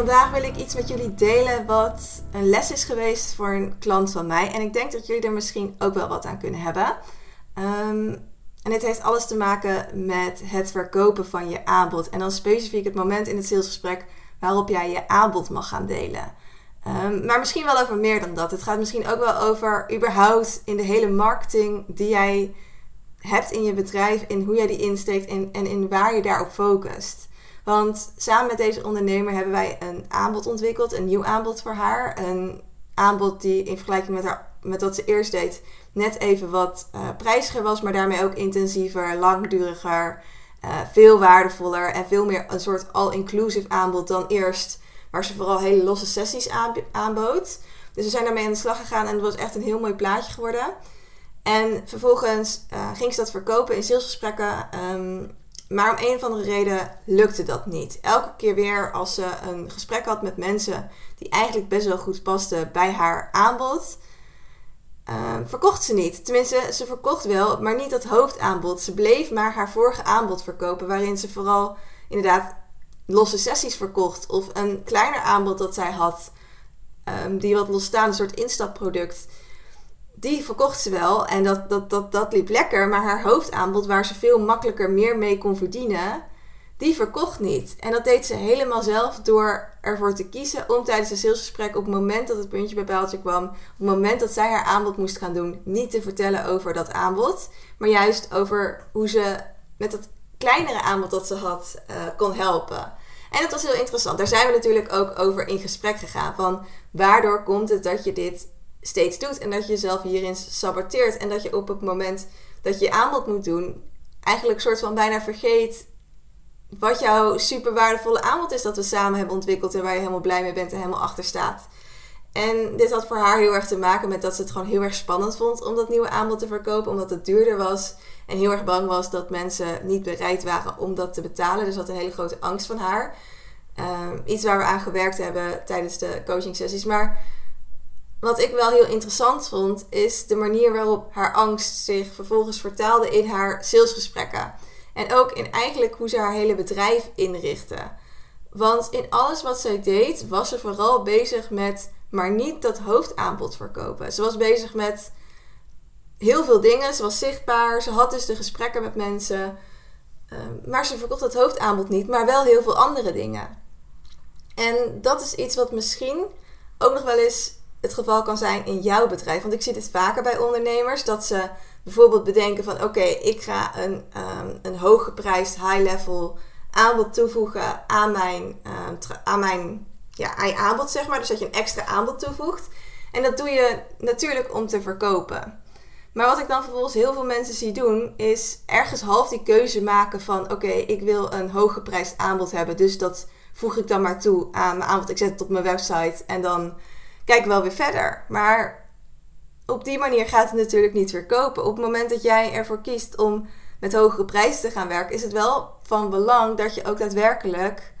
Vandaag wil ik iets met jullie delen wat een les is geweest voor een klant van mij. En ik denk dat jullie er misschien ook wel wat aan kunnen hebben. Ehm, en dit heeft alles te maken met het verkopen van je aanbod. En dan specifiek het moment in het salesgesprek waarop jij je aanbod mag gaan delen. Ehm, maar misschien wel over meer dan dat. Het gaat misschien ook wel over überhaupt in de hele marketing die jij hebt in je bedrijf, in hoe jij die insteekt en, en in waar je daarop focust. Want samen met deze ondernemer hebben wij een aanbod ontwikkeld, een nieuw aanbod voor haar. Een aanbod die in vergelijking met, haar, met wat ze eerst deed, net even wat uh, prijziger was, maar daarmee ook intensiever, langduriger, uh, veel waardevoller en veel meer een soort all-inclusive aanbod dan eerst, waar ze vooral hele losse sessies aanbood. Dus we zijn daarmee aan de slag gegaan en het was echt een heel mooi plaatje geworden. En vervolgens uh, ging ze dat verkopen in salesgesprekken. Um, maar om een of andere reden lukte dat niet. Elke keer weer als ze een gesprek had met mensen die eigenlijk best wel goed pasten bij haar aanbod, uh, verkocht ze niet. Tenminste, ze verkocht wel, maar niet dat hoofdaanbod. Ze bleef maar haar vorige aanbod verkopen, waarin ze vooral inderdaad losse sessies verkocht of een kleiner aanbod dat zij had, um, die wat losstaan, een soort instapproduct die verkocht ze wel en dat, dat, dat, dat liep lekker. Maar haar hoofdaanbod, waar ze veel makkelijker meer mee kon verdienen, die verkocht niet. En dat deed ze helemaal zelf door ervoor te kiezen om tijdens een salesgesprek op het moment dat het puntje bij paaltje kwam, op het moment dat zij haar aanbod moest gaan doen, niet te vertellen over dat aanbod, maar juist over hoe ze met dat kleinere aanbod dat ze had uh, kon helpen. En dat was heel interessant. Daar zijn we natuurlijk ook over in gesprek gegaan. Van waardoor komt het dat je dit steeds doet. En dat je jezelf hierin saboteert. En dat je op het moment dat je aanbod moet doen, eigenlijk soort van bijna vergeet wat jouw super waardevolle aanbod is dat we samen hebben ontwikkeld en waar je helemaal blij mee bent en helemaal achter staat. En dit had voor haar heel erg te maken met dat ze het gewoon heel erg spannend vond om dat nieuwe aanbod te verkopen, omdat het duurder was. En heel erg bang was dat mensen niet bereid waren om dat te betalen. Dus dat een hele grote angst van haar. Ehm, iets waar we aan gewerkt hebben tijdens de coaching sessies. Maar wat ik wel heel interessant vond, is de manier waarop haar angst zich vervolgens vertaalde in haar salesgesprekken. En ook in eigenlijk hoe ze haar hele bedrijf inrichtte. Want in alles wat zij deed, was ze vooral bezig met maar niet dat hoofdaanbod verkopen. Ze was bezig met heel veel dingen. Ze was zichtbaar. Ze had dus de gesprekken met mensen. Ehm, maar ze verkocht het hoofdaanbod niet, maar wel heel veel andere dingen. En dat is iets wat misschien ook nog wel eens het geval kan zijn in jouw bedrijf. Want ik zie dit vaker bij ondernemers. Dat ze bijvoorbeeld bedenken van oké, ik ga een, um, een hooggeprijsd high-level aanbod toevoegen aan mijn, um, aan mijn ja, aan aanbod, zeg maar. Dus dat je een extra aanbod toevoegt. En dat doe je natuurlijk om te verkopen. Maar wat ik dan vervolgens heel veel mensen zie doen, is ergens half die keuze maken van oké, ik wil een hooggeprijsd aanbod hebben. Dus dat voeg ik dan maar toe aan mijn aanbod. Ik zet het op mijn website en dan kijk wel weer verder. Maar op die manier gaat het natuurlijk niet verkopen. Op het moment dat jij ervoor kiest om met hogere prijzen te gaan werken, is het wel van belang dat je ook daadwerkelijk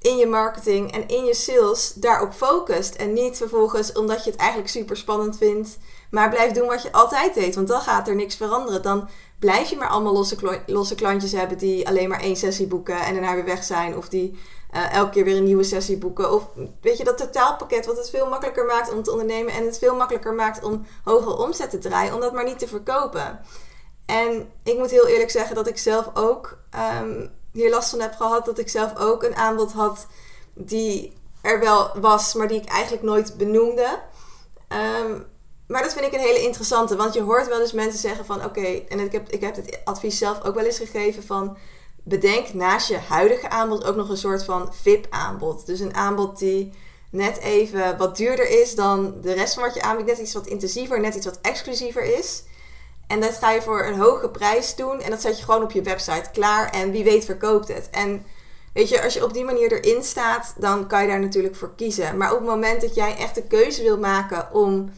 in je marketing en in je sales daarop focust. En niet vervolgens omdat je het eigenlijk super spannend vindt, maar blijf doen wat je altijd deed. Want dan gaat er niks veranderen. Dan blijf je maar allemaal losse, losse klantjes hebben die alleen maar één sessie boeken en daarna weer weg zijn. Of die uh, elke keer weer een nieuwe sessie boeken. Of weet je, dat totaalpakket wat het veel makkelijker maakt om te ondernemen. En het veel makkelijker maakt om hogere omzet te draaien. Om dat maar niet te verkopen. En ik moet heel eerlijk zeggen dat ik zelf ook um, hier last van heb gehad. Dat ik zelf ook een aanbod had die er wel was, maar die ik eigenlijk nooit benoemde. Um, maar dat vind ik een hele interessante. Want je hoort wel eens mensen zeggen van oké, en ik heb, ik heb het advies zelf ook wel eens gegeven van bedenk naast je huidige aanbod ook nog een soort van VIP-aanbod. Dus een aanbod die net even wat duurder is dan de rest van wat je aanbiedt. Net iets wat intensiever, net iets wat exclusiever is. En dat ga je voor een hoge prijs doen. En dat zet je gewoon op je website klaar. En wie weet verkoopt het. En weet je, als je op die manier erin staat, dan kan je daar natuurlijk voor kiezen. Maar op het moment dat jij echt de keuze wil maken om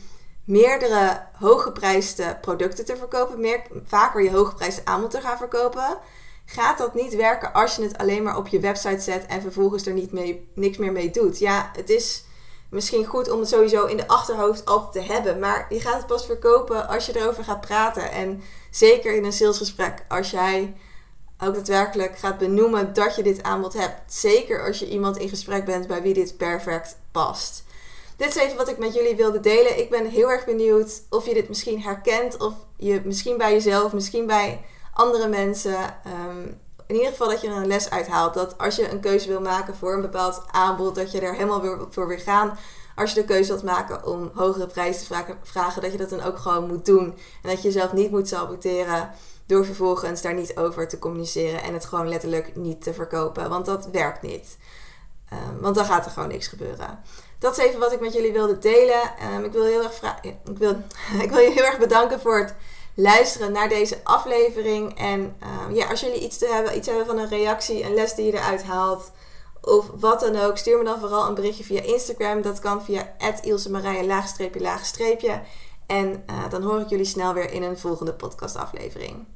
meerdere hooggeprijsde producten te verkopen, meer, vaker je hooggeprijsde aanbod te gaan verkopen, gaat dat niet werken als je het alleen maar op je website zet en vervolgens er niet mee, niks meer mee doet. Ja, het is misschien goed om het sowieso in de achterhoofd altijd te hebben, maar je gaat het pas verkopen als je erover gaat praten. En zeker in een salesgesprek, als jij ook daadwerkelijk gaat benoemen dat je dit aanbod hebt. Zeker als je iemand in gesprek bent bij wie dit perfect past. Dit is even wat ik met jullie wilde delen. Ik ben heel erg benieuwd of je dit misschien herkent. Of je misschien bij jezelf, misschien bij andere mensen. Ehm, in ieder geval dat je er een les uithaalt. Dat als je een keuze wil maken voor een bepaald aanbod, dat je er helemaal weer voor wil gaan. Als je de keuze wilt maken om hogere prijzen te vragen, dat je dat dan ook gewoon moet doen. En dat je jezelf niet moet saboteren door vervolgens daar niet over te communiceren en het gewoon letterlijk niet te verkopen. Want dat werkt niet. Um, want dan gaat er gewoon niks gebeuren. Dat is even wat ik met jullie wilde delen. Um, ik, wil heel erg ik, wil, ik wil je heel erg bedanken voor het luisteren naar deze aflevering. En um, ja, als jullie iets, te hebben, iets hebben van een reactie, een les die je eruit haalt. Of wat dan ook, stuur me dan vooral een berichtje via Instagram. Dat kan via Ilsemarije laagstreepje laagstreepje. En uh, dan hoor ik jullie snel weer in een volgende podcastaflevering.